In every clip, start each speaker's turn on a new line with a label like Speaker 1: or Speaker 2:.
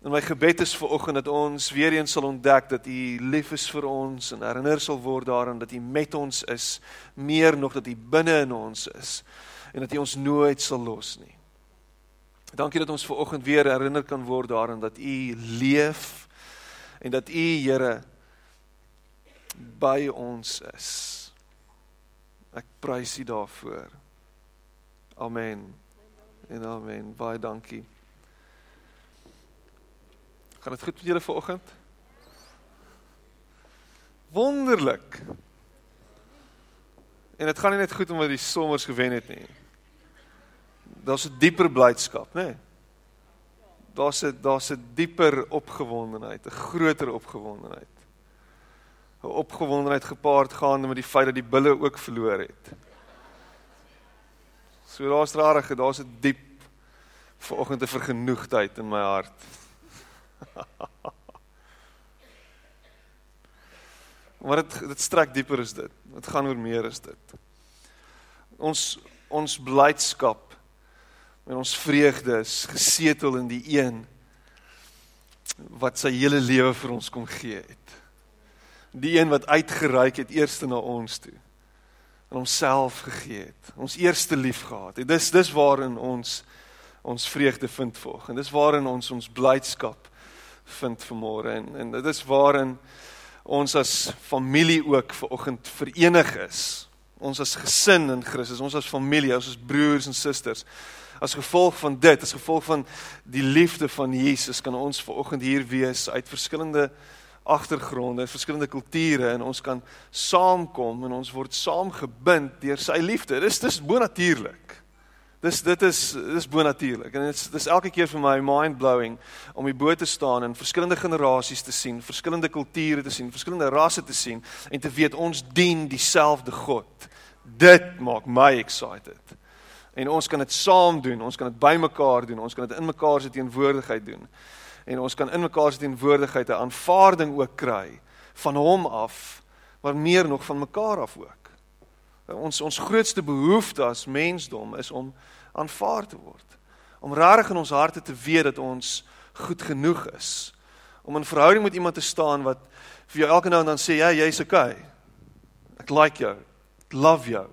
Speaker 1: En my gebed is vir oggend dat ons weer eens sal ontdek dat U lief is vir ons en herinner sal word daaraan dat U met ons is, meer nog dat U binne in ons is en dat U ons nooit sal los nie. Dankie dat ons ver oggend weer herinner kan word daaraan dat U leef en dat U Here by ons is. Ek prys U daarvoor. Amen. En amen. Baie dankie. Gaan dit goed met julle vanoggend? Wonderlik. En dit gaan nie net goed omdat die sommers gewen het nie. Daar's 'n dieper blydskap, nê? Nee. Daar's 'n daar's 'n dieper opgewondenheid, 'n groter opgewondenheid. 'n Opgewondenheid gepaard gaande met die feit dat die bulle ook verloor het. So daar's rarig, daar's 'n diep vanoggend 'n vergenoegdheid in my hart. Maar dit dit strek dieper as dit. Dit gaan oor meer as dit. Ons ons blydskap en ons vreugde is gesetel in die een wat sy hele lewe vir ons kom gee het. Die een wat uitgereik het eerste na ons toe en homself gegee het. Ons eerste lief gehad het. Dis dis waarin ons ons vreugde vind volg en dis waarin ons ons blydskap vind vanmôre en en dit is waarin ons as familie ook ver oggend verenig is. Ons as gesin in Christus, ons as familie, ons as broers en susters. As gevolg van dit, as gevolg van die liefde van Jesus kan ons ver oggend hier wees uit verskillende agtergronde, verskillende kulture en ons kan saamkom en ons word saamgebind deur sy liefde. Dis dis bonatuurlik. Dis dit is dis bonatuurlik en dit is dis elke keer vir my mind blowing om die bo te staan en verskillende generasies te sien, verskillende kulture te sien, verskillende rasse te sien en te weet ons dien dieselfde God. Dit maak my excited. En ons kan dit saam doen, ons kan dit bymekaar doen, ons kan dit in mekaar se teenwoordigheid doen. En ons kan in mekaar se teenwoordigheid 'n aanvaarding ook kry van hom af, maar meer nog van mekaar af ook. Ons ons grootste behoefte as mensdom is om aanvaar te word. Om rarig in ons harte te weet dat ons goed genoeg is. Om in verhouding met iemand te staan wat vir jou elke nou en dan sê, "Ja, jy's okay. Ek like jou. Ek love jou.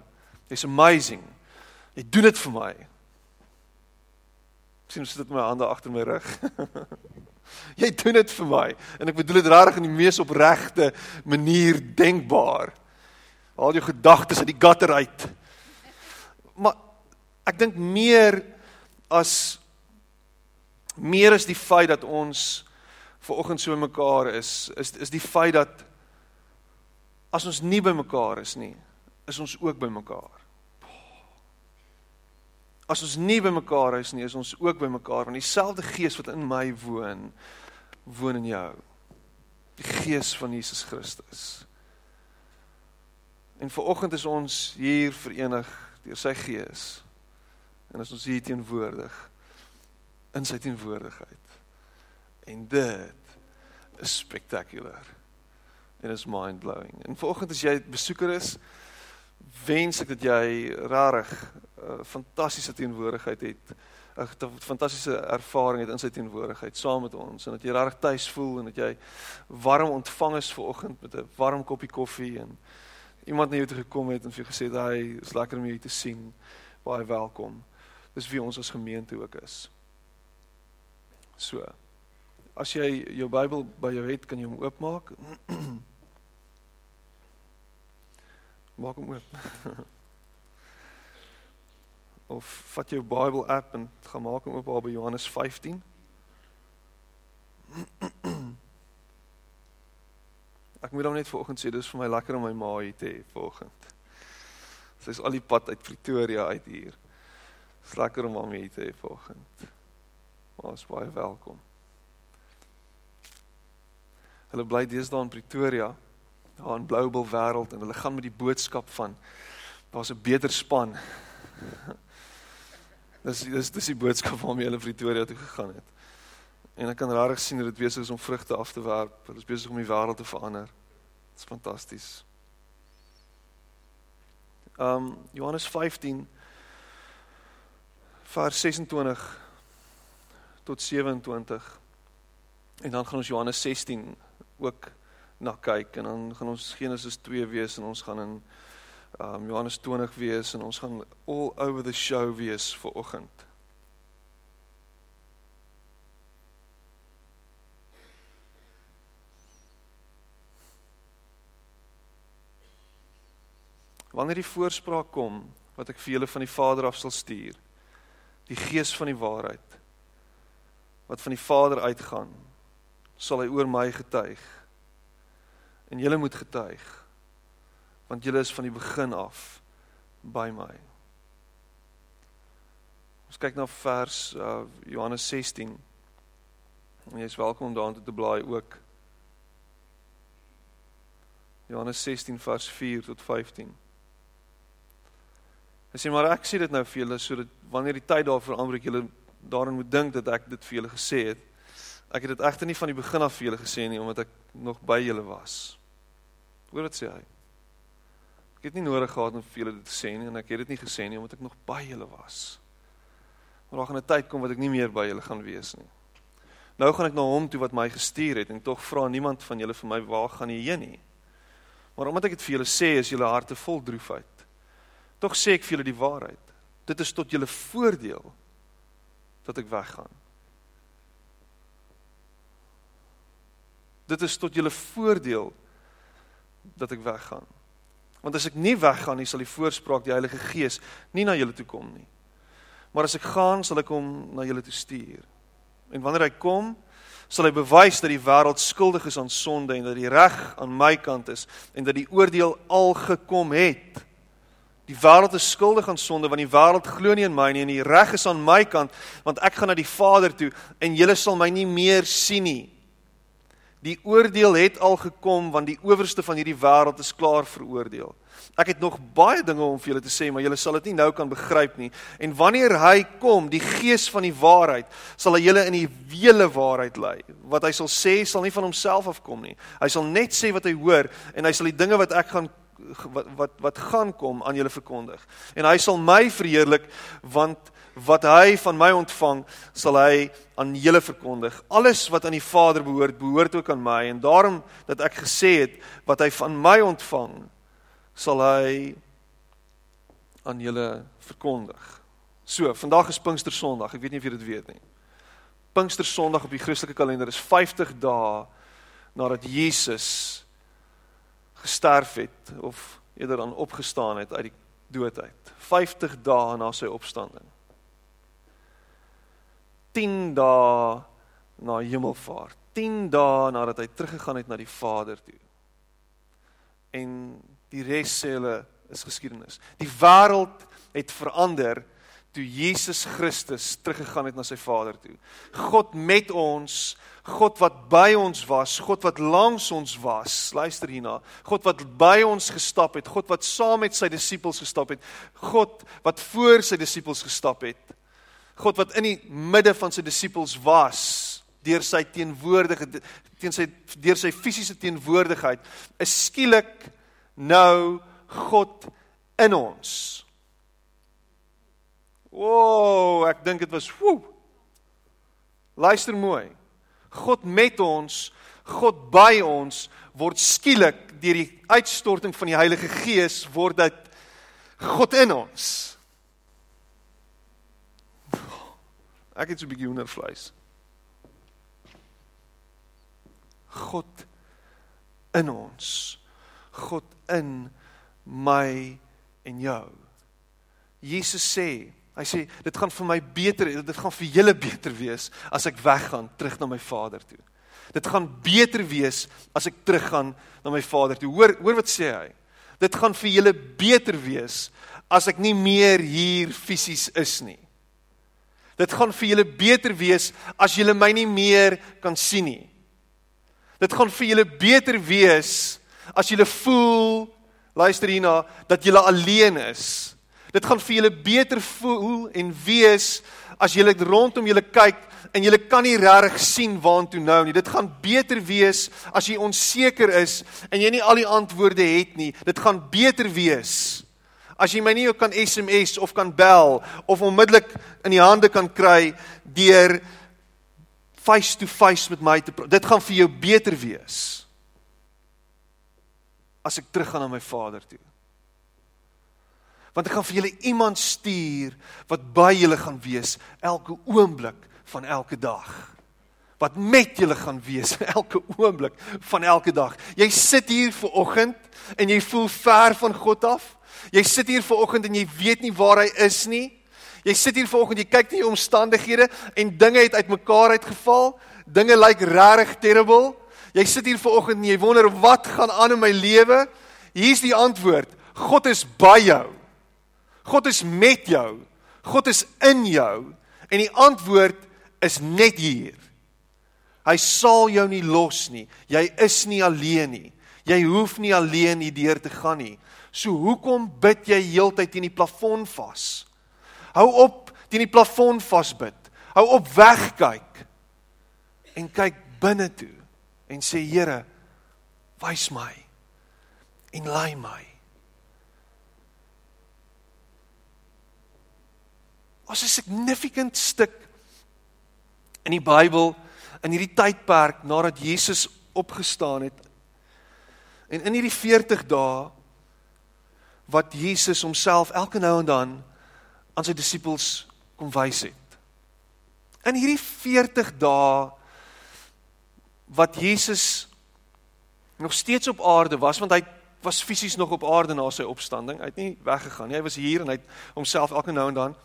Speaker 1: Jy's amazing. Jy doen dit vir my." Sien jy sit met my hande agter my rug? jy doen dit vir my en ek bedoel dit rarig in die mees opregte manier denkbaar. Haal jou gedagtes uit die gutter uit. Maar ek dink meer as meer is die feit dat ons ver oggend so mekaar is, is is die feit dat as ons nie by mekaar is nie, is ons ook by mekaar. As ons nie by mekaar is nie, is ons ook by mekaar want dieselfde gees wat in my woon, woon in jou. Die gees van Jesus Christus. En ver oggend is ons hier verenig deur sy gees. En ons hier teenwoordig in sy teenwoordigheid. En dit is spektakulêr. En is mind-blowing. En ver oggend as jy besoeker is, wens ek dat jy rarig 'n uh, fantastiese teenwoordigheid het. 'n fantastiese ervaring het in sy teenwoordigheid saam met ons en dat jy regtig tuis voel en dat jy warm ontvang is ver oggend met 'n warm koppie koffie en iemand na jou toe gekom het en vir jou gesê dat hy is lekker om jou te sien. Baie welkom. Dis wie ons as gemeente ook is. So. As jy jou Bybel by jou het, kan jy hom oopmaak. Maak hom oop. of vat jou Bybel app en gaan maak hom oop by Johannes 15. Ek moet hom net vanoggend sê dis vir my lekker om my ma hier te hê vanoggend. Sy is al die pad uit Pretoria uit hier. Dis lekker om hom hier te hê vanoggend. Maar is baie welkom. Hulle bly deesdae in Pretoria, daar in Bloubil wêreld en hulle gaan met die boodskap van daar's 'n beter span Dis dis dis die boodskap waarmee hulle Pretoria toe gegaan het. En ek kan regtig sien dat dit besig is om vrugte af te werp. Hulle is besig om die wêreld te verander. Dit is fantasties. Um Johannes 15 vers 26 tot 27. En dan gaan ons Johannes 16 ook na kyk en dan gaan ons Genesis 2 wees en ons gaan in um Johannes 20 wees en ons gaan all over the show wees vir oggend. Wanneer die voorspraak kom wat ek vir julle van die Vader af sal stuur, die Gees van die waarheid wat van die Vader uitgaan, sal hy oor my getuig. En julle moet getuig want julle is van die begin af by my. Ons kyk na vers uh, Johannes 16. En jy is welkom om daarin te blaai ook. Johannes 16 vers 4 tot 15. Hy sê maar ek sê dit nou vir julle sodat wanneer die tyd daarvoor aanbreek julle daarin moet dink dat ek dit vir julle gesê het. Ek het dit egter nie van die begin af vir julle gesê nie omdat ek nog by julle was. Hoor wat sê hy? Ek het nie nodig gehad om vir julle dit te sê nie en ek het dit nie gesê nie omdat ek nog by julle was. Maar daar gaan 'n tyd kom wat ek nie meer by julle gaan wees nie. Nou gaan ek na hom toe wat my gestuur het en tog vra niemand van julle vir my waar gaan jy heen nie. Maar omdat ek dit vir julle sê, is julle harte vol droefheid. Tog sê ek vir julle die waarheid. Dit is tot julle voordeel dat ek weggaan. Dit is tot julle voordeel dat ek weggaan. Want as ek nie weggaan nie, sal die voorspraak die Heilige Gees nie na julle toe kom nie. Maar as ek gaan, sal ek hom na julle toe stuur. En wanneer hy kom, sal hy bewys dat die wêreld skuldig is aan sonde en dat die reg aan my kant is en dat die oordeel al gekom het. Die wêreld is skuldig aan sonde want die wêreld glo nie in my nie en die reg is aan my kant want ek gaan na die Vader toe en julle sal my nie meer sien nie. Die oordeel het al gekom want die owerste van hierdie wêreld is klaar veroordeel. Ek het nog baie dinge om vir julle te sê, maar julle sal dit nie nou kan begryp nie. En wanneer hy kom, die Gees van die waarheid, sal hy julle in die hele waarheid lei. Wat hy sal sê, sal nie van homself afkom nie. Hy sal net sê wat hy hoor en hy sal die dinge wat ek gaan wat wat wat gaan kom aan julle verkondig. En hy sal my verheerlik want wat hy van my ontvang, sal hy aan julle verkondig. Alles wat aan die Vader behoort, behoort ook aan my en daarom dat ek gesê het wat hy van my ontvang, sal hy aan julle verkondig. So, vandag is Pinkster Sondag. Ek weet nie of jy dit weet nie. Pinkster Sondag op die Christelike kalender is 50 dae nadat Jesus gesterf het of eerder dan opgestaan het uit die dood uit. 50 dae na sy opstanding. 10 dae na hemelvaart. 10 dae nadat hy teruggegaan het na die Vader toe. En die res sê hulle is geskiedenis. Die wêreld het verander toe Jesus Christus teruggegaan het na sy Vader toe. God met ons God wat by ons was, God wat langs ons was. Luister hierna. God wat by ons gestap het, God wat saam met sy disippels gestap het, God wat voor sy disippels gestap het. God wat in die midde van sy disippels was deur sy teenwoordigheid teen sy deur sy fisiese teenwoordigheid is skielik nou God in ons. Woew, ek dink dit was woew. Luister mooi. God met ons, God by ons word skielik deur die uitstorting van die Heilige Gees word dit God in ons. Ek het so 'n bietjie hoendervleis. God in ons. God in my en jou. Jesus sê Hy sê dit gaan vir my beter, dit gaan vir julle beter wees as ek weggaan terug na my Vader toe. Dit gaan beter wees as ek teruggaan na my Vader toe. Hoor hoor wat sê hy? Dit gaan vir julle beter wees as ek nie meer hier fisies is nie. Dit gaan vir julle beter wees as julle my nie meer kan sien nie. Dit gaan vir julle beter wees as julle voel luister hierna dat julle alleen is Dit gaan vir julle beter voel en wees as julle rondom julle kyk en julle kan nie regtig sien waantoe nou nie. Dit gaan beter wees as jy onseker is en jy nie al die antwoorde het nie. Dit gaan beter wees as jy my nie kan SMS of kan bel of onmiddellik in die hande kan kry deur face to face met my te praat. Dit gaan vir jou beter wees as ek teruggaan na my Vader toe. Want ek gaan vir julle iemand stuur wat by julle gaan wees elke oomblik van elke dag. Wat met julle gaan wees elke oomblik van elke dag. Jy sit hier ver oggend en jy voel ver van God af. Jy sit hier ver oggend en jy weet nie waar hy is nie. Jy sit hier ver oggend, jy kyk na die omstandighede en dinge het uitmekaar uitgeval. Dinge lyk regtig terrible. Jy sit hier ver oggend en jy wonder wat gaan aan in my lewe? Hier's die antwoord. God is by jou. God is met jou. God is in jou en die antwoord is net hier. Hy sal jou nie los nie. Jy is nie alleen nie. Jy hoef nie alleen hierdeur te gaan nie. So hoekom bid jy heeltyd teen die plafon vas? Hou op teen die plafon vasbid. Hou op wegkyk. En kyk binne toe en sê Here, wys my en lei my. Was 'n significant stuk in die Bybel in hierdie tydperk nadat Jesus opgestaan het. En in hierdie 40 dae wat Jesus homself elke nou en dan aan sy disippels kom wys het. In hierdie 40 dae wat Jesus nog steeds op aarde was want hy was fisies nog op aarde na sy opstanding. Hy het nie weggegaan nie. Hy was hier en hy het homself elke nou en dan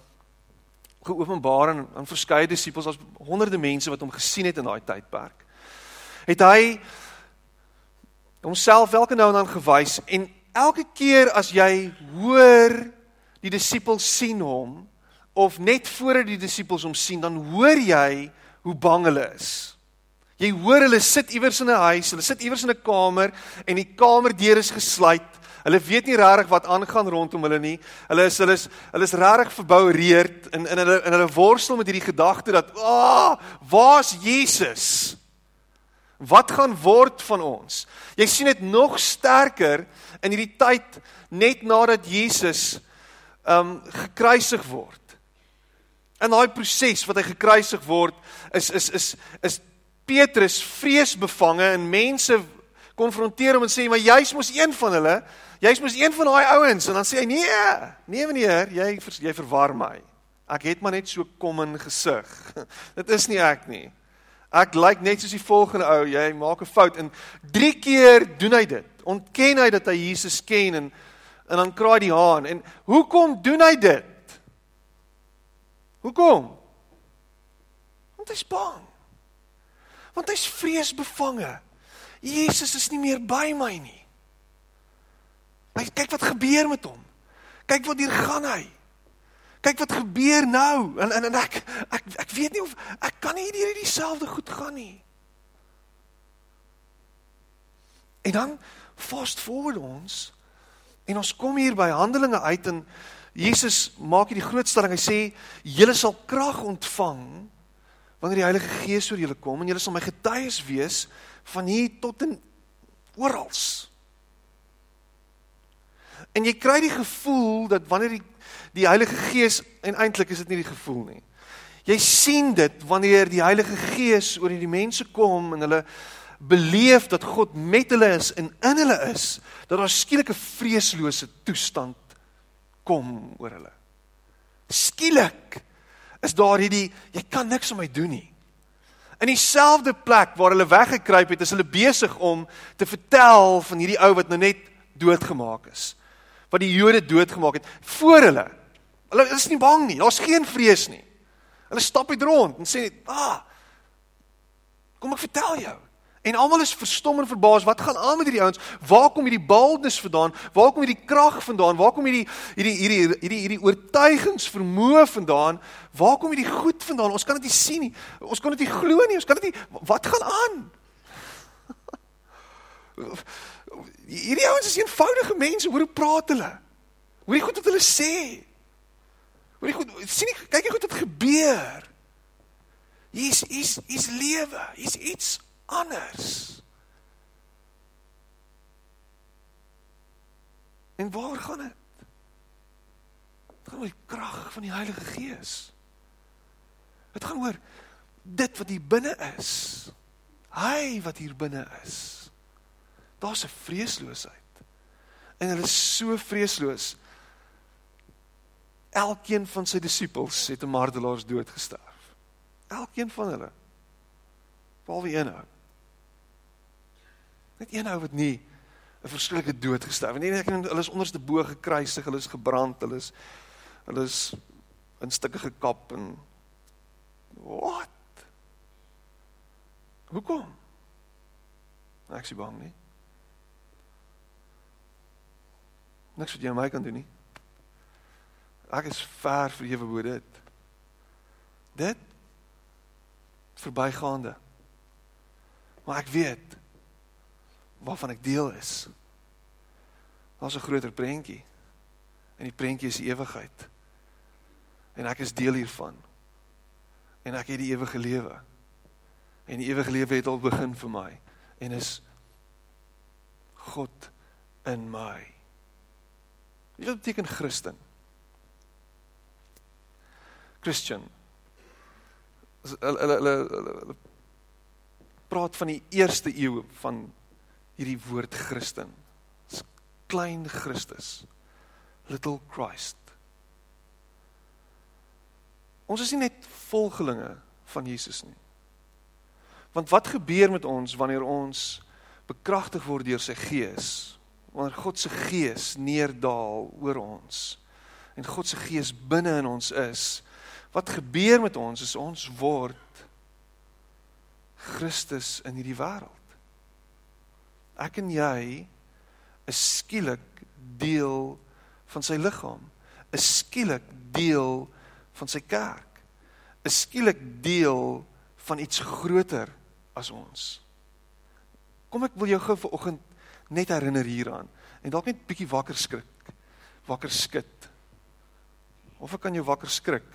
Speaker 1: geopenbaar aan aan verskeie disippels, as honderde mense wat hom gesien het in daai tydperk. Het hy homself elke nou en dan gewys en elke keer as jy hoor die disippels sien hom of net voordat die disippels hom sien, dan hoor jy hoe bang hulle is. Jy hoor hulle sit iewers in 'n huis, hulle sit iewers in 'n kamer en die kamerdeur is gesluit. Hulle weet nie regtig wat aangaan rondom hulle nie. Hulle is hulle is hulle is regtig verboureerd in in hulle in hulle worstel met hierdie gedagte dat, "Ag, oh, waar's Jesus? Wat gaan word van ons?" Jy sien dit nog sterker in hierdie tyd net nadat Jesus um gekruisig word. In daai proses wat hy gekruisig word, is is is is Petrus vreesbevange en mense konfronteer hom en sê maar jy's mos een van hulle, jy's mos een van daai ouens en dan sê hy nee, nee meneer, jy jy verwar my. Ek het maar net so kom in gesig. Dit is nie ek nie. Ek lyk like net soos die volgende ou, jy maak 'n fout en 3 keer doen hy dit. Ontken hy dat hy Jesus ken en en dan kraai die haan en hoekom doen hy dit? Hoekom? Want hy's bang want hy's vreesbevange. Jesus is nie meer by my nie. Hy kyk wat gebeur met hom. Kyk wat hier gaan hy. Kyk wat gebeur nou. En en, en ek ek ek weet nie of ek kan nie hierdie dieselfde goed gaan nie. En dan fast forward ons en ons kom hier by Handelinge uit en Jesus maak hierdie groot stelling. Hy sê julle sal krag ontvang wanneer die Heilige Gees oor julle kom en julle sal my getuies wees van hier tot in oral. En jy kry die gevoel dat wanneer die die Heilige Gees en eintlik is dit nie die gevoel nie. Jy sien dit wanneer die Heilige Gees oor hierdie mense kom en hulle beleef dat God met hulle is en in hulle is, dat daar skielik 'n vreeslose toestand kom oor hulle. Skielik is daar hierdie jy kan niks aan my doen nie. In dieselfde plek waar hulle weggekruip het, is hulle besig om te vertel van hierdie ou wat nou net doodgemaak is. Wat die Jode doodgemaak het voor hulle. Hulle is nie bang nie. Daar's geen vrees nie. Hulle stap uit rond en sê, "Ah, kom ek vertel jou." En almal is verstom en verbaas. Wat gaan aan met hierdie ouens? Waar kom hierdie boldness vandaan? Waar kom hierdie krag vandaan? Waar kom hierdie hierdie hierdie hierdie hierdie oortuigingsvermoë vandaan? Waar kom hierdie goed vandaan? Ons kan dit nie sien nie. Ons kan dit nie glo nie. Ons kan dit nie Wat gaan aan? Hierdie ouens is eenvoudige mense. Hoor hoe praat hulle? Hoor die goed wat hulle sê. Hoor jy goed, sien jy kyk jy goed wat gebeur. Hier's hier's hier's lewe, hier's iets anders. En waar gaan dit? Dit gaan oor die krag van die Heilige Gees. Dit gaan oor dit wat hier binne is. Hy wat hier binne is. Daar's 'n vreesloosheid. En hulle is so vreesloos. Elkeen van sy disippels het 'n martelaars dood gesterf. Elkeen van hulle. Behalwe een ou. Net een ou wat nie 'n verskriklike dood gesterf. Nee, ek hulle is onderste bo gekruisig, hulle is gebrand, hulle is hulle is in stukke gekap en wat? Hoekom? Ek sê bang nie. Niks wat jy aan my kan doen nie. Ek is ver verhewe bo dit. Dit verbygaande. Maar ek weet waarvan ek deel is. Daar's 'n groter prentjie. En die prentjie is ewigheid. En ek is deel hiervan. En ek het die ewige lewe. En die ewige lewe het al begin vir my en is God in my. Wat beteken Christen? Christian. Hulle hulle hulle praat van die eerste eeu van hierdie woord Christen. Dis klein Christus. Little Christ. Ons is nie net volgelinge van Jesus nie. Want wat gebeur met ons wanneer ons bekragtig word deur sy gees? Wanneer God se gees neerdaal oor ons en God se gees binne in ons is, wat gebeur met ons is ons word Christus in hierdie wêreld ek en jy is skielik deel van sy liggaam, is skielik deel van sy kerk, is skielik deel van iets groter as ons. Kom ek wil jou gou vanoggend net herinner hieraan en dalk net bietjie wakker skrik, wakker skud. Of ek kan jou wakker skrik.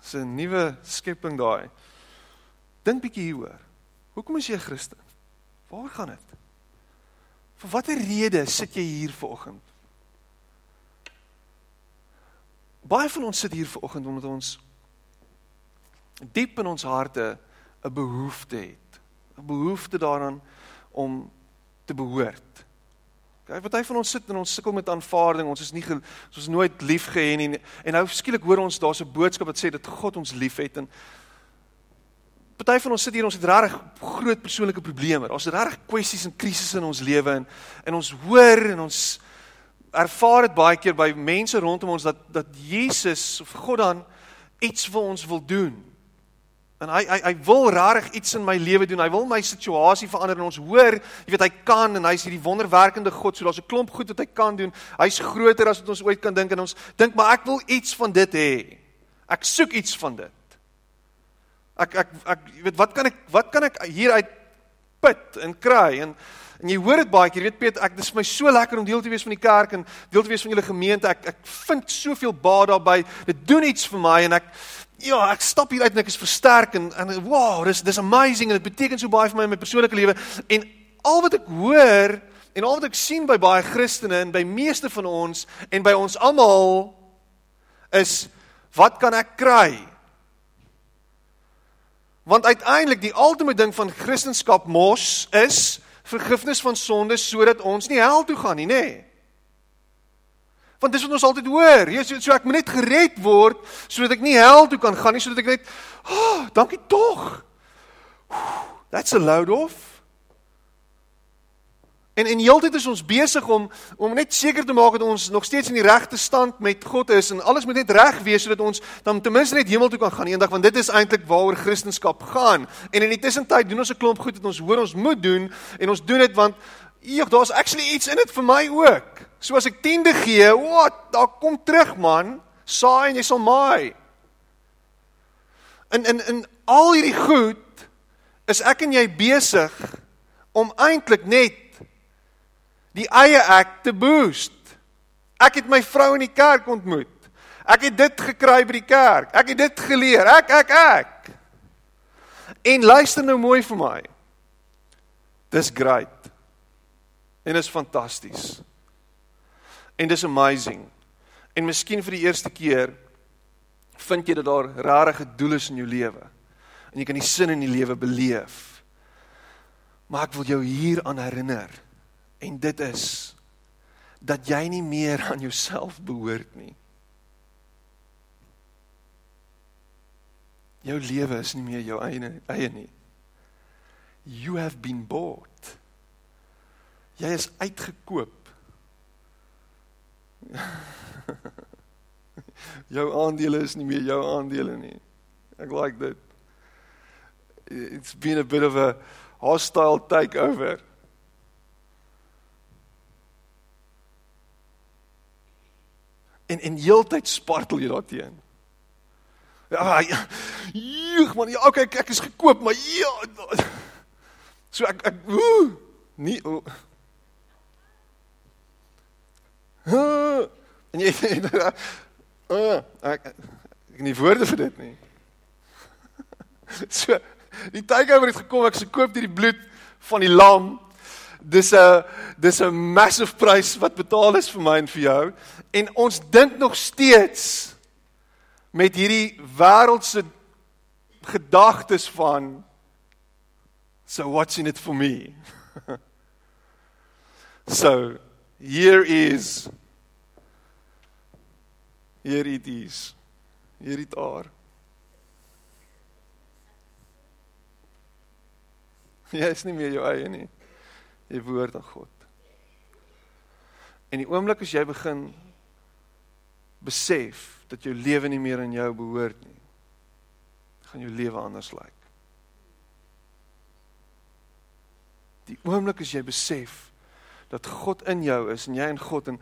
Speaker 1: Dis 'n nuwe skepping daai. Dink bietjie hieroor. Hoekom is jy 'n Christen? Waar gaan dit? Vir watter rede sit jy hier vanoggend? Baie van ons sit hier vanoggend omdat ons diep in ons harte 'n behoefte het. 'n Behoefte daaraan om te behoort. Kyk, party van ons sit en ons sukkel met aanvaarding. Ons is nie ons is nooit lief gehê nie en nou skielik hoor ons daar's 'n boodskap wat sê dat God ons liefhet en Party van ons sit hier, ons het regtig groot persoonlike probleme. Ons het regtig kwessies en krisisse in ons lewe en en ons hoor en ons ervaar dit baie keer by mense rondom ons dat dat Jesus of God dan iets vir ons wil doen. En hy hy hy wil regtig iets in my lewe doen. Hy wil my situasie verander en ons hoor, jy weet hy kan en hy's hierdie wonderwerkende God. So daar's 'n klomp goed wat hy kan doen. Hy's groter as wat ons ooit kan dink en ons dink maar ek wil iets van dit hê. Ek soek iets van dit. Ek ek ek jy weet wat kan ek wat kan ek hieruit put en kry en en jy hoor dit baie keer, jy weet Piet, ek dis vir my so lekker om deel te wees van die kerk en deel te wees van julle gemeente. Ek ek vind soveel baat daarbey. Dit doen iets vir my en ek ja, ek stap hier uit en ek is versterk en en wow, dis dis amazing en dit beteken so baie vir my in my persoonlike lewe en al wat ek hoor en al wat ek sien by baie Christene en by meeste van ons en by ons almal is wat kan ek kry? Want uiteindelik die ultimate ding van Christendom mos is vergifnis van sondes sodat ons nie hel toe gaan nie, nê? Nee. Want dis wat ons altyd hoor. Jy sê so ek moet net gered word sodat ek nie hel toe kan gaan nie, sodat ek net, "Ag, oh, dankie tog." That's a load off. En en heeltyd is ons besig om om net seker te maak dat ons nog steeds in die regte stand met God is en alles moet net reg wees sodat ons dan ten minste net hemel toe kan gaan eendag want dit is eintlik waaroor Christendom gaan. En in die tussentyd doen ons 'n klomp goed wat ons hoor ons moet doen en ons doen dit want eeg daar's actually iets in dit vir my ook. So as ek tiende gee, wat, daar kom terug man. Saai en jy sal maai. In in in al hierdie goed is ek en jy besig om eintlik net die eie ek te boost. Ek het my vrou in die kerk ontmoet. Ek het dit gekry by die kerk. Ek het dit geleer. Ek ek ek. En luister nou mooi vir my. Dis great. En is fantasties. En dis amazing. En miskien vir die eerste keer vind jy dat daar rarige doel is in jou lewe. En jy kan die sin in die lewe beleef. Maar ek wil jou hier aan herinner. En dit is dat jy nie meer aan jouself behoort nie. Jou lewe is nie meer jou eie eie nie. You have been bought. Jy is uitgekoop. jou aandele is nie meer jou aandele nie. Ek like dit. It's been a bit of a hostile takeover. En en heeltyd spartel jy daarteen. Ja, joeg man, ja, okay, ek, ek is gekoop, maar ja. So ek ek woe, nie oh. En jy uh, ek ek nie woorde vir dit nie. So die takeover het gekom, ek se koop hierdie bloed van die lam. Dis 'n dis 'n massive prys wat betaal is vir my en vir jou en ons dink nog steeds met hierdie wêreldse gedagtes van so what's in it for me so here is. Here it is. Hier het haar. Jy is nie meer jou eie nie. Jy behoort aan God. En die oomblik as jy begin besef dat jou lewe nie meer aan jou behoort nie, gaan jou lewe anders lyk. Die oomblik as jy besef dat God in jou is en jy in God en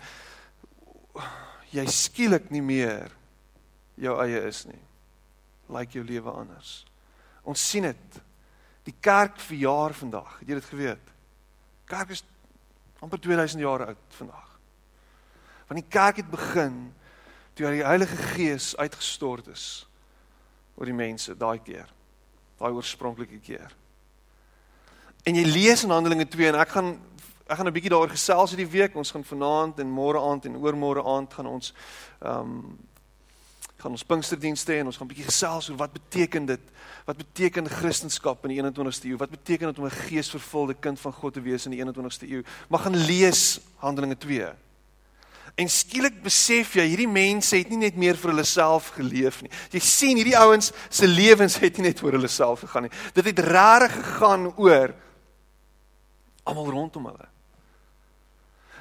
Speaker 1: jy skielik nie meer jou eie is nie, lyk jou lewe anders. Ons sien dit. Die kerk verjaar vandag. Het jy dit geweet? Kerk is amper 2000 jaar oud vandag. Want die kerk het begin toe die Heilige Gees uitgestort is oor die mense daai keer. Daai oorspronklike keer. En jy lees in Handelinge 2 en ek gaan ek gaan 'n bietjie daaroor gesels hierdie week. Ons gaan vanaand en môre aand en oormôre aand gaan ons ehm um, gaan ons Pinksterdienste hê en ons gaan 'n bietjie gesels oor wat beteken dit? Wat beteken Christendom in die 21ste eeu? Wat beteken dit om 'n geesvervulde kind van God te wees in die 21ste eeu? Maar gaan lees Handelinge 2. En skielik besef jy hierdie mense het nie net meer vir hulle self geleef nie. Jy sien hierdie ouens se lewens het nie net oor hulle self gegaan nie. Dit het regtig gegaan oor almal rondom hulle.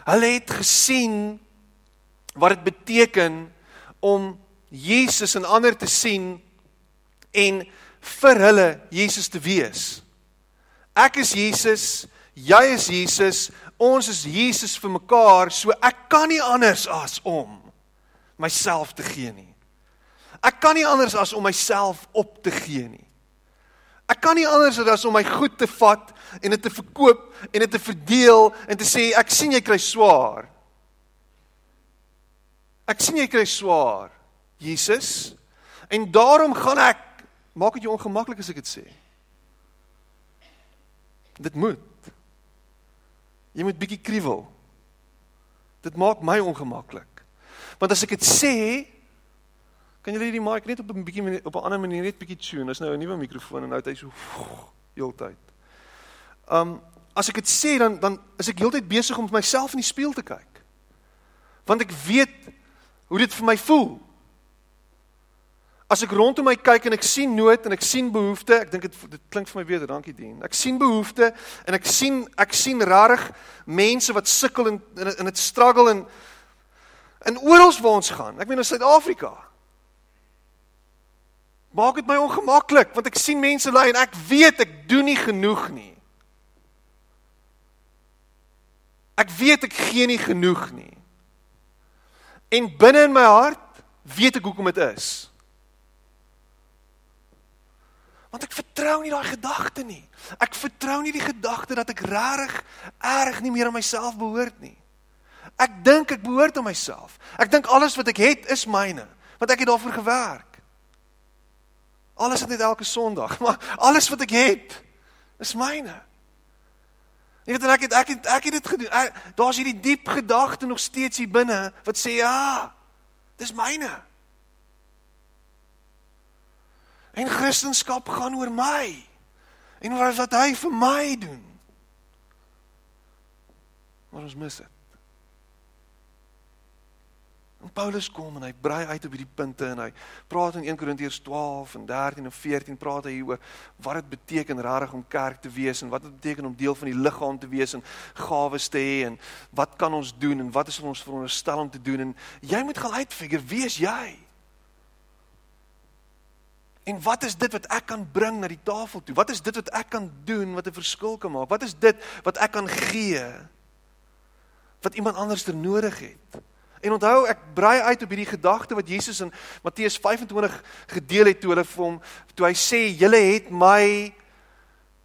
Speaker 1: Hulle het gesien wat dit beteken om Jesus en ander te sien en vir hulle Jesus te wees. Ek is Jesus, jy is Jesus, ons is Jesus vir mekaar, so ek kan nie anders as om myself te gee nie. Ek kan nie anders as om myself op te gee nie. Ek kan nie anders as om my goed te vat en dit te verkoop en dit te verdeel en te sê ek sien jy kry swaar. Ek sien jy kry swaar, Jesus. En daarom gaan ek maak dit jou ongemaklik as ek dit sê. Dit moet Jy moet bietjie kruiwel. Dit maak my ongemaklik. Want as ek dit sê, kan julle hierdie mic net op 'n bietjie op 'n ander manier net bietjie tune. Dis nou 'n nuwe mikrofoon en nou het hy so heeltyd. Um as ek dit sê dan dan is ek heeltyd besig om myself in die spieël te kyk. Want ek weet hoe dit vir my voel. As ek rondom my kyk en ek sien nood en ek sien behoefte, ek dink dit dit klink vir my beter, dankie Dien. Ek sien behoefte en ek sien ek sien regtig mense wat sukkel en in dit struggle en in oral waar ons gaan. Ek meen in Suid-Afrika. Maak dit my ongemaklik want ek sien mense ly en ek weet ek doen nie genoeg nie. Ek weet ek gee nie genoeg nie. En binne in my hart weet ek hoekom dit is. Want ek vertrou nie daai gedagte nie. Ek vertrou nie die gedagte dat ek regtig erg nie meer aan myself behoort nie. Ek dink ek behoort aan myself. Ek dink alles wat ek het is myne. Want ek het daarvoor gewerk. Alles het net elke Sondag, maar alles wat ek het is myne. Jy weet ek het ek het ek het dit gedoen. Daar's hierdie diep gedagte nog steeds hier binne wat sê ja, dis myne. En Christendom gaan oor my. En wat wat hy vir my doen. Maar ons mis dit. En Paulus kom en hy brei uit op hierdie punte en hy praat in 1 Korintiërs 12 en 13 en 14 praat hy oor wat dit beteken regtig om kerk te wees en wat dit beteken om deel van die liggaam te wees en gawes te hê en wat kan ons doen en wat is ons veronderstel om te doen en jy moet gaan uitfigure wie is jy? En wat is dit wat ek kan bring na die tafel toe? Wat is dit wat ek kan doen wat 'n verskil kan maak? Wat is dit wat ek kan gee wat iemand anders ter nodig het? En onthou ek brei uit op hierdie gedagte wat Jesus in Matteus 25 gedeel het toe hulle vir hom toe hy sê julle het my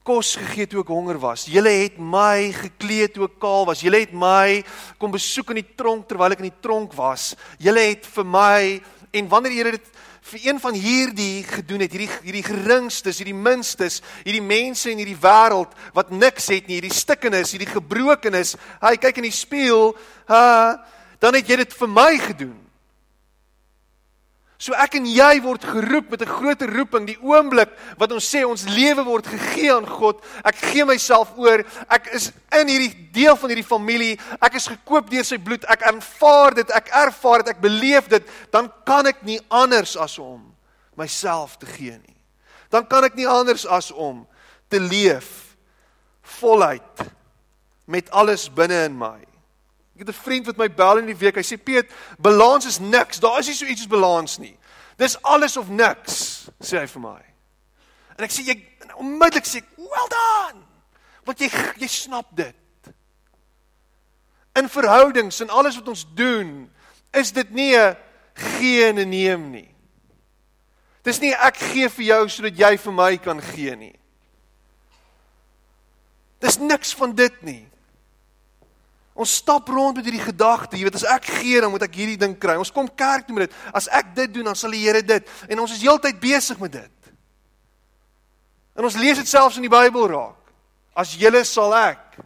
Speaker 1: kos gegee toe ek honger was. Julle het my geklee toe ek kaal was. Julle het my kom besoek in die tronk terwyl ek in die tronk was. Julle het vir my en wanneer julle dit vir een van hierdie gedoen het, hierdie hierdie geringstes, hierdie minstes, hierdie mense in hierdie wêreld wat niks het nie, hierdie stikkenis, hierdie gebrokenis. Hy kyk in die spieël, ha, uh, dan het jy dit vir my gedoen. So ek en jy word geroep met 'n groot roeping die oomblik wat ons sê ons lewe word gegee aan God. Ek gee myself oor. Ek is in hierdie deel van hierdie familie. Ek is gekoop deur sy bloed. Ek aanvaar dit. Ek ervaar dit. Ek beleef dit. Dan kan ek nie anders as om myself te gee nie. Dan kan ek nie anders as om te leef voluit met alles binne in my. Ek het 'n vriend wat my bel in die week. Hy sê Piet, balans is niks. Daar is nie so iets soos balans nie. Dis alles of niks, sê hy vir my. En ek sê jy onmiddellik sê, "Well done." Want jy jy snap dit. In verhoudings en alles wat ons doen, is dit nie 'n gee en 'n neem nie. Dis nie ek gee vir jou sodat jy vir my kan gee nie. Dis niks van dit nie. Ons stap rond met hierdie gedagte, jy weet as ek gee dan moet ek hierdie ding kry. Ons kom kerk toe met dit. As ek dit doen dan sal die Here dit. En ons is heeltyd besig met dit. En ons lees dit selfs in die Bybel raak. As julle sal ek.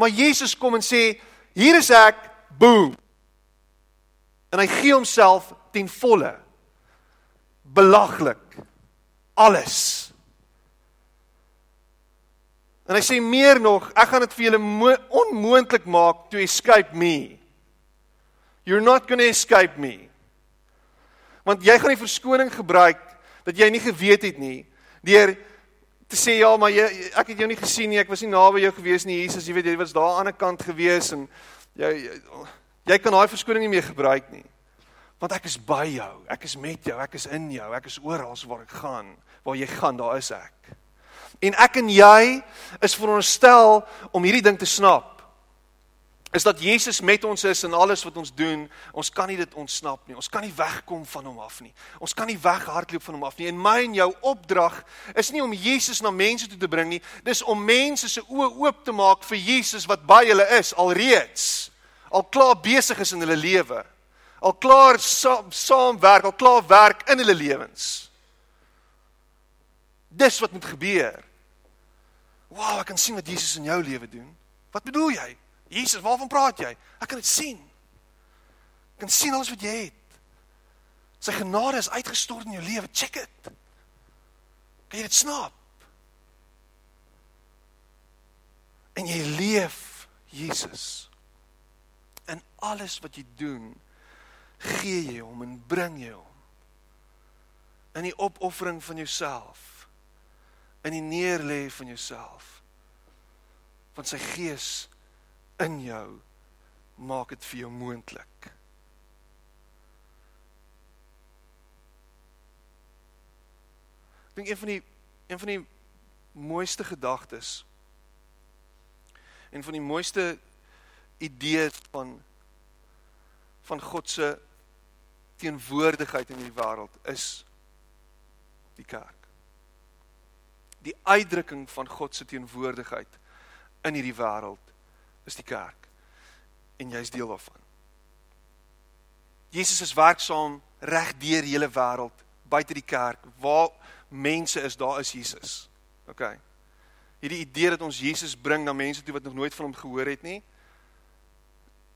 Speaker 1: Maar Jesus kom en sê, hier is ek, boom. En hy gee homself ten volle. Belaglik. Alles. En hy sê meer nog, ek gaan dit vir julle onmoontlik maak to escape me. You're not going to escape me. Want jy gaan die verskoning gebruik dat jy nie geweet het nie deur te sê ja, maar jy ek het jou nie gesien nie, ek was nie naby jou gewees nie, Jesus, jy weet jy was daar aan die ander kant gewees en jy jy, jy kan daai verskoning nie meer gebruik nie. Want ek is by jou, ek is met jou, ek is in jou, ek is oral waar ek gaan. Waar jy gaan, daar is ek. En ek en jy is veronderstel om hierdie ding te snap. Is dat Jesus met ons is in alles wat ons doen. Ons kan nie dit ontsnap nie. Ons kan nie wegkom van hom af nie. Ons kan nie weghardloop van hom af nie. En my en jou opdrag is nie om Jesus na mense toe te bring nie. Dis om mense se oë oop te maak vir Jesus wat by hulle is alreeds. Al klaar besig is in hulle lewe. Al klaar saamwerk, al klaar werk in hulle lewens. Dis wat moet gebeur. Wow, ek kan sien wat Jesus in jou lewe doen. Wat bedoel jy? Jesus, waarvan praat jy? Ek kan dit sien. Ek kan sien alles wat jy het. Sy genade is uitgestort in jou lewe. Check dit. Kan jy dit snap? En jy leef Jesus. In alles wat jy doen, gee jy hom en bring jy hom. In die opoffering van jouself in die neerlê van jouself. Want sy gees in jou maak dit vir jou moontlik. Ek dink een van die een van die mooiste gedagtes en van die mooiste idees van van God se teenwoordigheid in die wêreld is die kerk die uitdrukking van God se teenwoordigheid in hierdie wêreld is die kerk. En jy's deel daarvan. Jesus is werksaam reg deur die hele wêreld, buite die kerk. Waar mense is, daar is Jesus. OK. Hierdie idee dat ons Jesus bring na mense toe wat nog nooit van hom gehoor het nie,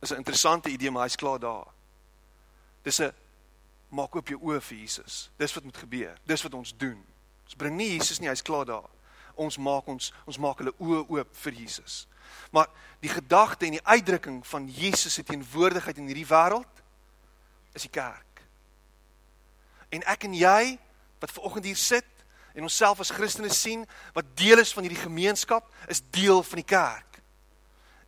Speaker 1: is 'n interessante idee, maar hy's klaar daar. Dis 'n maak oop jou oë vir Jesus. Dis wat moet gebeur. Dis wat ons doen. Ons bring nie Jesus nie, hy's klaar daar. Ons maak ons ons maak hulle oë oop vir Jesus. Maar die gedagte en die uitdrukking van Jesus se teenwoordigheid in hierdie wêreld is die kerk. En ek en jy wat ver oggend hier sit en onsself as Christene sien wat deel is van hierdie gemeenskap, is deel van die kerk.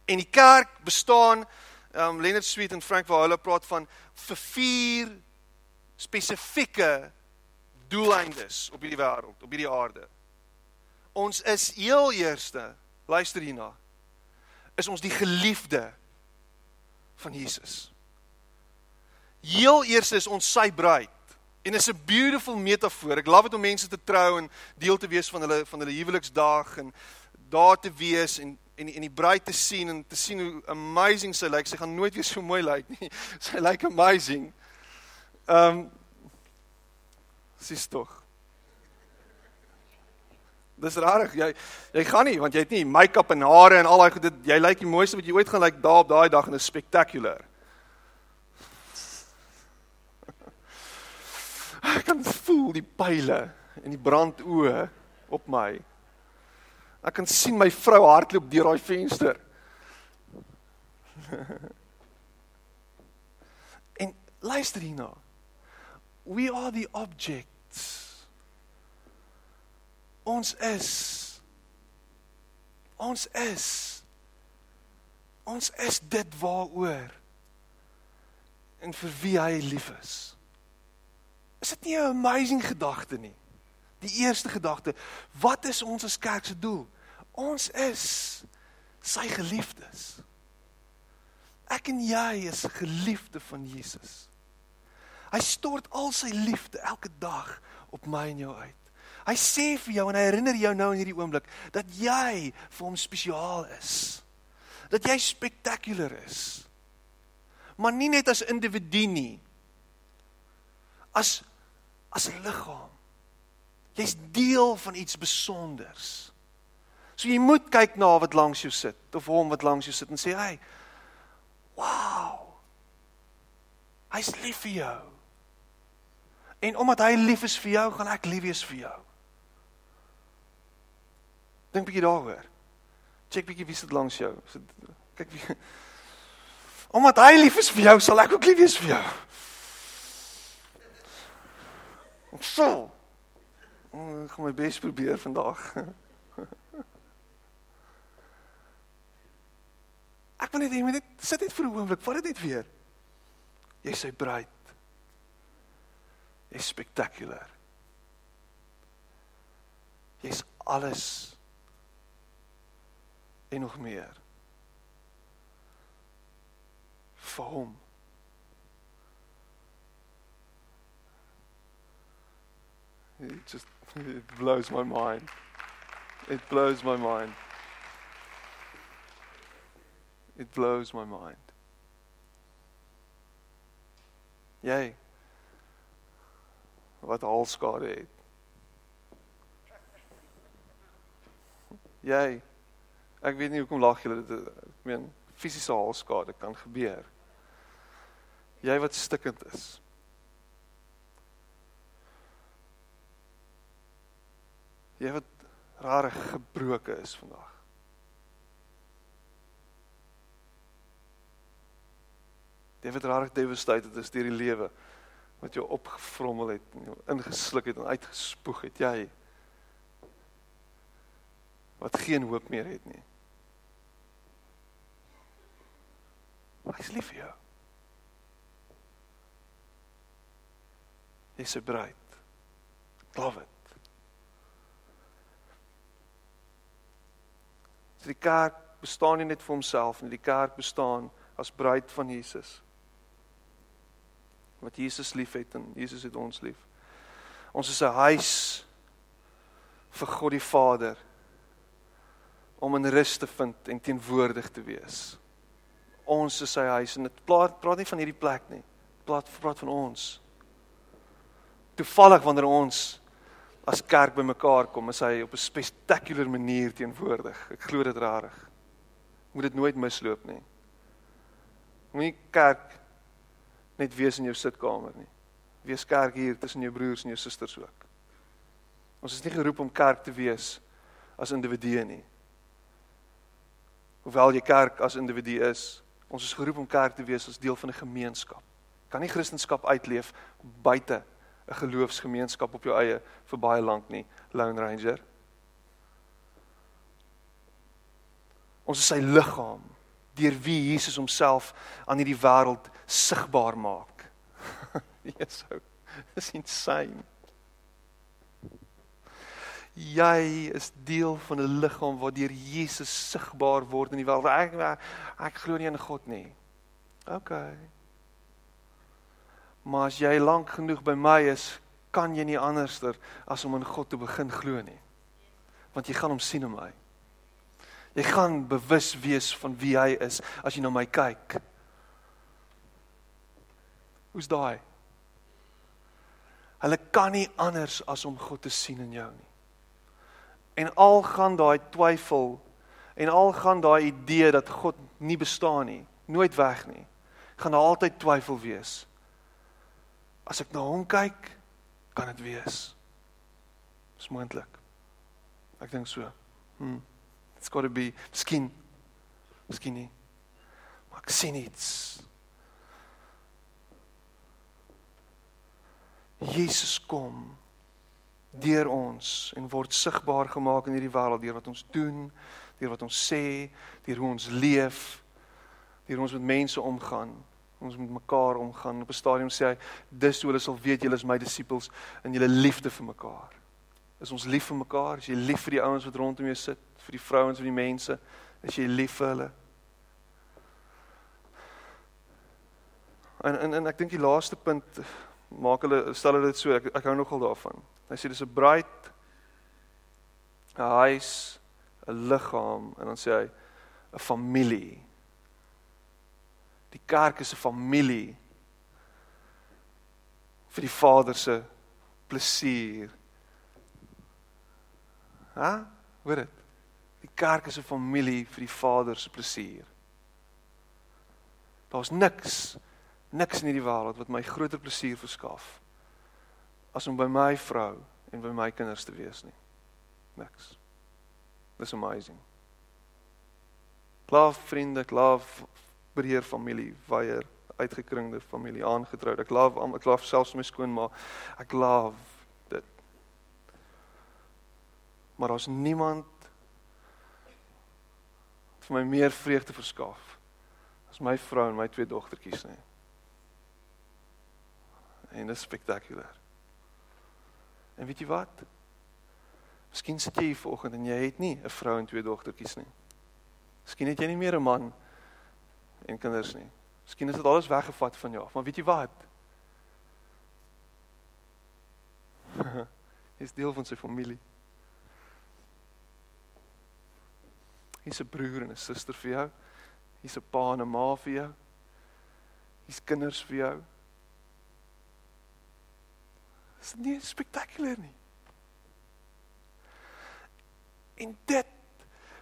Speaker 1: En die kerk bestaan um Leonard Sweet en Frank waar hulle praat van vir vier spesifieke doeleindes op hierdie wêreld, op hierdie aarde. Ons is heel eerste, luister hierna. Is ons die geliefde van Jesus. Heel eerste is ons sy bruid. En is 'n beautiful metafoor. Ek love dit om mense te trou en deel te wees van hulle van hulle huweliksdag en daar te wees en en en die bruid te sien en te sien hoe amazing sy lyk. Sy gaan nooit weer so mooi lyk nie. Sy lyk amazing. Ehm um, Sis tog. Dis rarig. Jy jy gaan nie want jy het nie make-up en hare en al daai goed. Jy lyk die mooiste wat jy ooit gaan lyk daar op daai dag en is spectacular. Ek kan voel die pile en die brandoë op my. Ek kan sien my vrou hardloop deur daai venster. en luister hierna. We are the objects. Ons is ons is ons is dit waaroor en vir wie hy lief is. Is dit nie 'n amazing gedagte nie? Die eerste gedagte, wat is ons as kerk se doel? Ons is sy geliefdes. Ek en jy is geliefde van Jesus. Hy stort al sy liefde elke dag op my en jou uit. Hy sê vir jou en hy herinner jou nou in hierdie oomblik dat jy vir hom spesiaal is. Dat jy spectacular is. Maar nie net as individu nie. As as 'n liggaam. Jy's deel van iets spesonders. So jy moet kyk na wat langs jou sit of hom wat langs jou sit en sê, "Hey, wow. Hy's lief vir jou." En omdat hy lief is vir jou, gaan ek lief wees vir jou. Dink bietjie daaroor. Check bietjie wie sit langs jou. Sit kyk wie Omdat hy lief is vir jou, sal ek ook lief wees vir jou. So. Ek gaan my bes probeer vandag. Ek wil net hê jy moet net sit net vir 'n oomblik, vat dit net weer. Jy sê bruid is spectacular. Jy's alles en nog meer. vir hom. It just it blows my mind. It blows my mind. It blows my mind. Jy wat halskade het. Jy ek weet nie hoekom lag julle dit ek meen fisiese halskade kan gebeur. Jy wat stikkend is. Jy wat rare gebroke is vandag. Jy wat rare devastated is deur die lewe wat jou opgevrommel het en jou ingesluk het en uitgespoeg het jy wat geen hoop meer het nie. Hy is lief vir jou. Hy is so bruid. So die kerk bestaan nie net vir homself nie, die kerk bestaan as bruid van Jesus wat Jesus liefhet en Jesus het ons lief. Ons is 'n huis vir God die Vader om in rus te vind en teenwoordig te wees. Ons is sy huis en dit praat praat nie van hierdie plek nie. praat praat van ons. Toevallig wanneer ons as kerk bymekaar kom, is hy op 'n spectacular manier teenwoordig. Ek glo dit rarig. Moet dit nooit misloop nie. Moenie kerk net wees in jou sitkamer nie. Wees kerk hier tussen jou broers en jou susters ook. Ons is nie geroep om kerk te wees as individue nie. Hoewel jy kerk as individu is, ons is geroep om kerk te wees as deel van 'n gemeenskap. Kan nie Christendom uitleef buite 'n geloofsgemeenskap op jou eie vir baie lank nie, Lone Ranger. Ons is sy liggaam deur wie Jesus homself aan hierdie wêreld sigbaar maak. Jesus, dis insane. Jy is deel van 'n liggaam waardeur Jesus sigbaar word in die wêreld. Ek ek, ek glo nie in God nie. OK. Maar as jy lank genoeg by my is, kan jy nie anderster as om in God te begin glo nie. Want jy gaan hom sien in my. Jy gaan bewus wees van wie hy is as jy na my kyk. Hoe's daai? Hulle kan nie anders as om God te sien in jou nie. En al gaan daai twyfel en al gaan daai idee dat God nie bestaan nie, nooit weg nie. Gaan daar altyd twyfel wees. As ek na hom kyk, kan dit wees. Dis moontlik. Ek dink so. Hm. It's got to be miskien miskien nie. Maar ek sien iets. Jesus kom deur ons en word sigbaar gemaak in hierdie wêreld deur wat ons doen, deur wat ons sê, deur hoe ons leef, deur ons met mense omgaan, ons met mekaar omgaan. Op 'n stadium sê hy, dis hoe hulle sal weet julle is my disippels en julle liefde vir mekaar. Is ons lief vir mekaar? Is jy lief vir die ouens wat rondom jou sit? vir die vrouens en die mense as jy lief vir hulle. En en en ek dink die laaste punt maak hulle stel hulle dit so ek ek hou nogal daarvan. Hy sê dis 'n bruid 'n huis, 'n liggaam en dan sê hy 'n familie. Die kerk is 'n familie vir die Vader se plesier. Ha? Hoor dit? Die kerk is 'n familie vir die Vader se plesier. Daar's niks niks in hierdie wêreld wat my groter plesier verskaf as om by my vrou en by my kinders te wees nie. Niks. Dis amazing. Love vriende, love breër familie, weier uitgekringde familie aangetroud. Ek love ek love selfs my skoonma. Ek love dit. Maar daar's niemand vir my meer vreugde verskaf as my vrou en my twee dogtertjies nie. En dit is spektakulêr. En weet jy wat? Miskien sit jy vanoggend en jy het nie 'n vrou en twee dogtertjies nie. Miskien het jy nie meer 'n man en kinders nie. Miskien is dit alles weggevat van jou af, maar weet jy wat? Jy is deel van sy familie. Hier's 'n broer en 'n suster vir jou. Hier's 'n pa en 'n ma vir jou. Hier's kinders vir jou. Dit is nie spektakulêr nie. En dit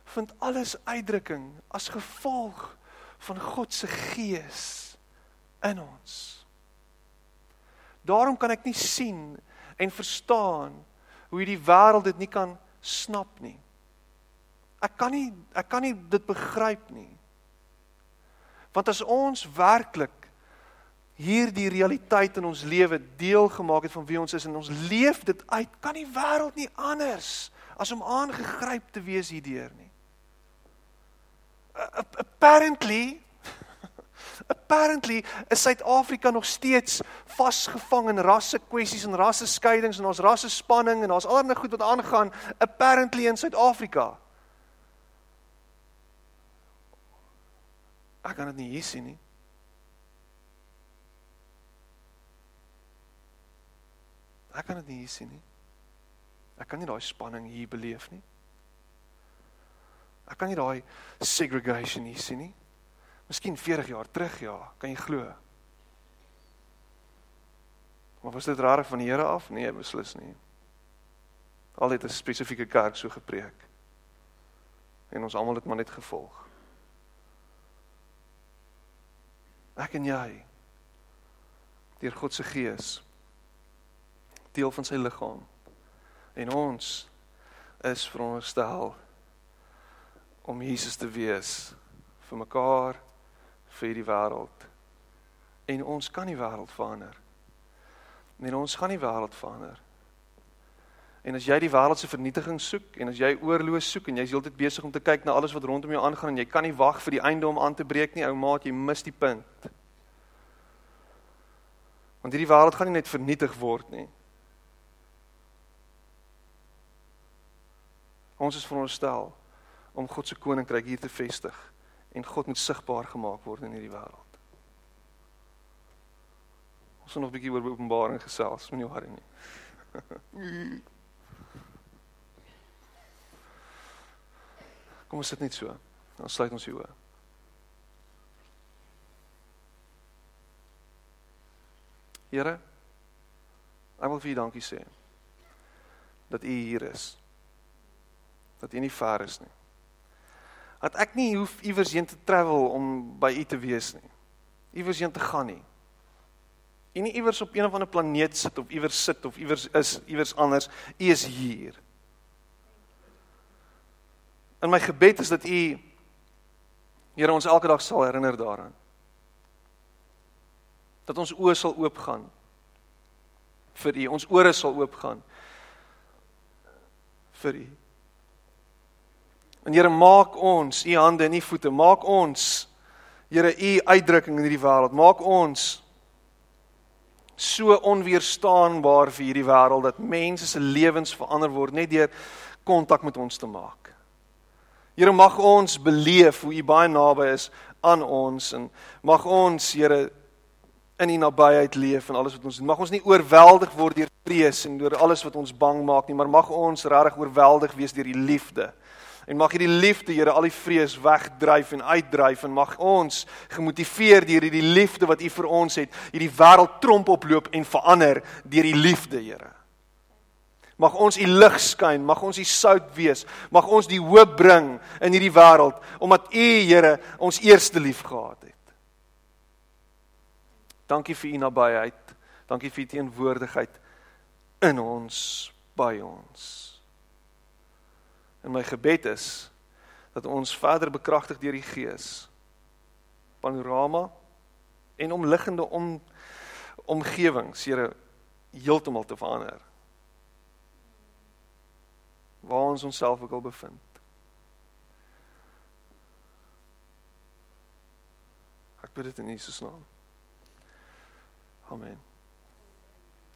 Speaker 1: vind alles uitdrukking as gevolg van God se gees in ons. Daarom kan ek nie sien en verstaan hoe hierdie wêreld dit nie kan snap nie. Ek kan nie ek kan nie dit begryp nie. Want as ons werklik hierdie realiteit in ons lewe deel gemaak het van wie ons is en ons leef dit uit, kan die wêreld nie anders as om aangegryp te wees hierdeur nie. Apparently apparently is Suid-Afrika nog steeds vasgevang in rasse kwessies en rasse skeidings en ons rasse spanning en daar's allerlei goed wat aangaan apparently in Suid-Afrika. Ek kan dit nie hier sien nie. Ek kan dit nie hier sien nie. Ek kan nie daai spanning hier beleef nie. Ek kan nie daai segregation hier sien nie. Miskien 40 jaar terug ja, kan jy glo. Maar was dit rarig van die Here af? Nee, beslis nie. Al het 'n spesifieke kerk so gepreek. En ons almal het maar net gevolg. Ek en jy deur God se gees deel van sy liggaam. En ons is veronderstel om Jesus te wees vir mekaar, vir die wêreld. En ons kan die wêreld verander. Nee, ons gaan die wêreld verander. En as jy die wêreld se vernietiging soek en as jy oorloos soek en jy's heeltyd besig om te kyk na alles wat rondom jou aangaan en jy kan nie wag vir die einde om aan te breek nie, ou maat, jy mis die punt. Want hierdie wêreld gaan nie net vernietig word nie. Ons is veronderstel om God se koninkryk hier te vestig en God moet sigbaar gemaak word in hierdie wêreld. Ons gaan nog 'n bietjie oor Openbaring gesels, moenie worry nie. Kom ons sit net so. Dan sluit ons die oë. Here, ek wil vir U dankie sê dat U hier is dat U nie ver is nie. Dat ek nie hoef iewers heen te travel om by U te wees nie. Iewers heen te gaan nie. U nie iewers op een of ander planeet sit of iewers sit of iewers is iewers anders. U is hier. In my gebed is dat U Here ons elke dag sal herinner daaraan. Dat ons oë sal oopgaan vir U. Ons ore sal oopgaan vir U. En Here maak ons u hande en u voete, maak ons Here u uitdrukking in hierdie wêreld, maak ons so onweerstaanbaar vir hierdie wêreld dat mense se lewens verander word net deur kontak met ons te maak. Here mag ons beleef hoe u baie naby is aan ons en mag ons Here in u nabyheid leef en alles wat ons doen. Mag ons nie oorweldig word deur vrees en deur alles wat ons bang maak nie, maar mag ons regtig oorweldig wees deur u liefde. En mag hierdie liefde, Here, al die vrees wegdryf en uitdryf en mag ons gemotiveer deur hierdie liefde wat U vir ons het, hierdie wêreld tromp oploop en verander deur die liefde, Here. Mag ons U lig skyn, mag ons U sout wees, mag ons die hoop bring in hierdie wêreld omdat U, Here, ons eerste lief gehad het. Dankie vir U nabyheid. Dankie vir U teenwoordigheid in ons, by ons. En my gebed is dat ons verder bekragtig deur die Gees panorama en omliggende om omgewings, Here, heeltemal te verander. Waar ons onsself ook al bevind. Ek bid dit in Jesus naam. Amen.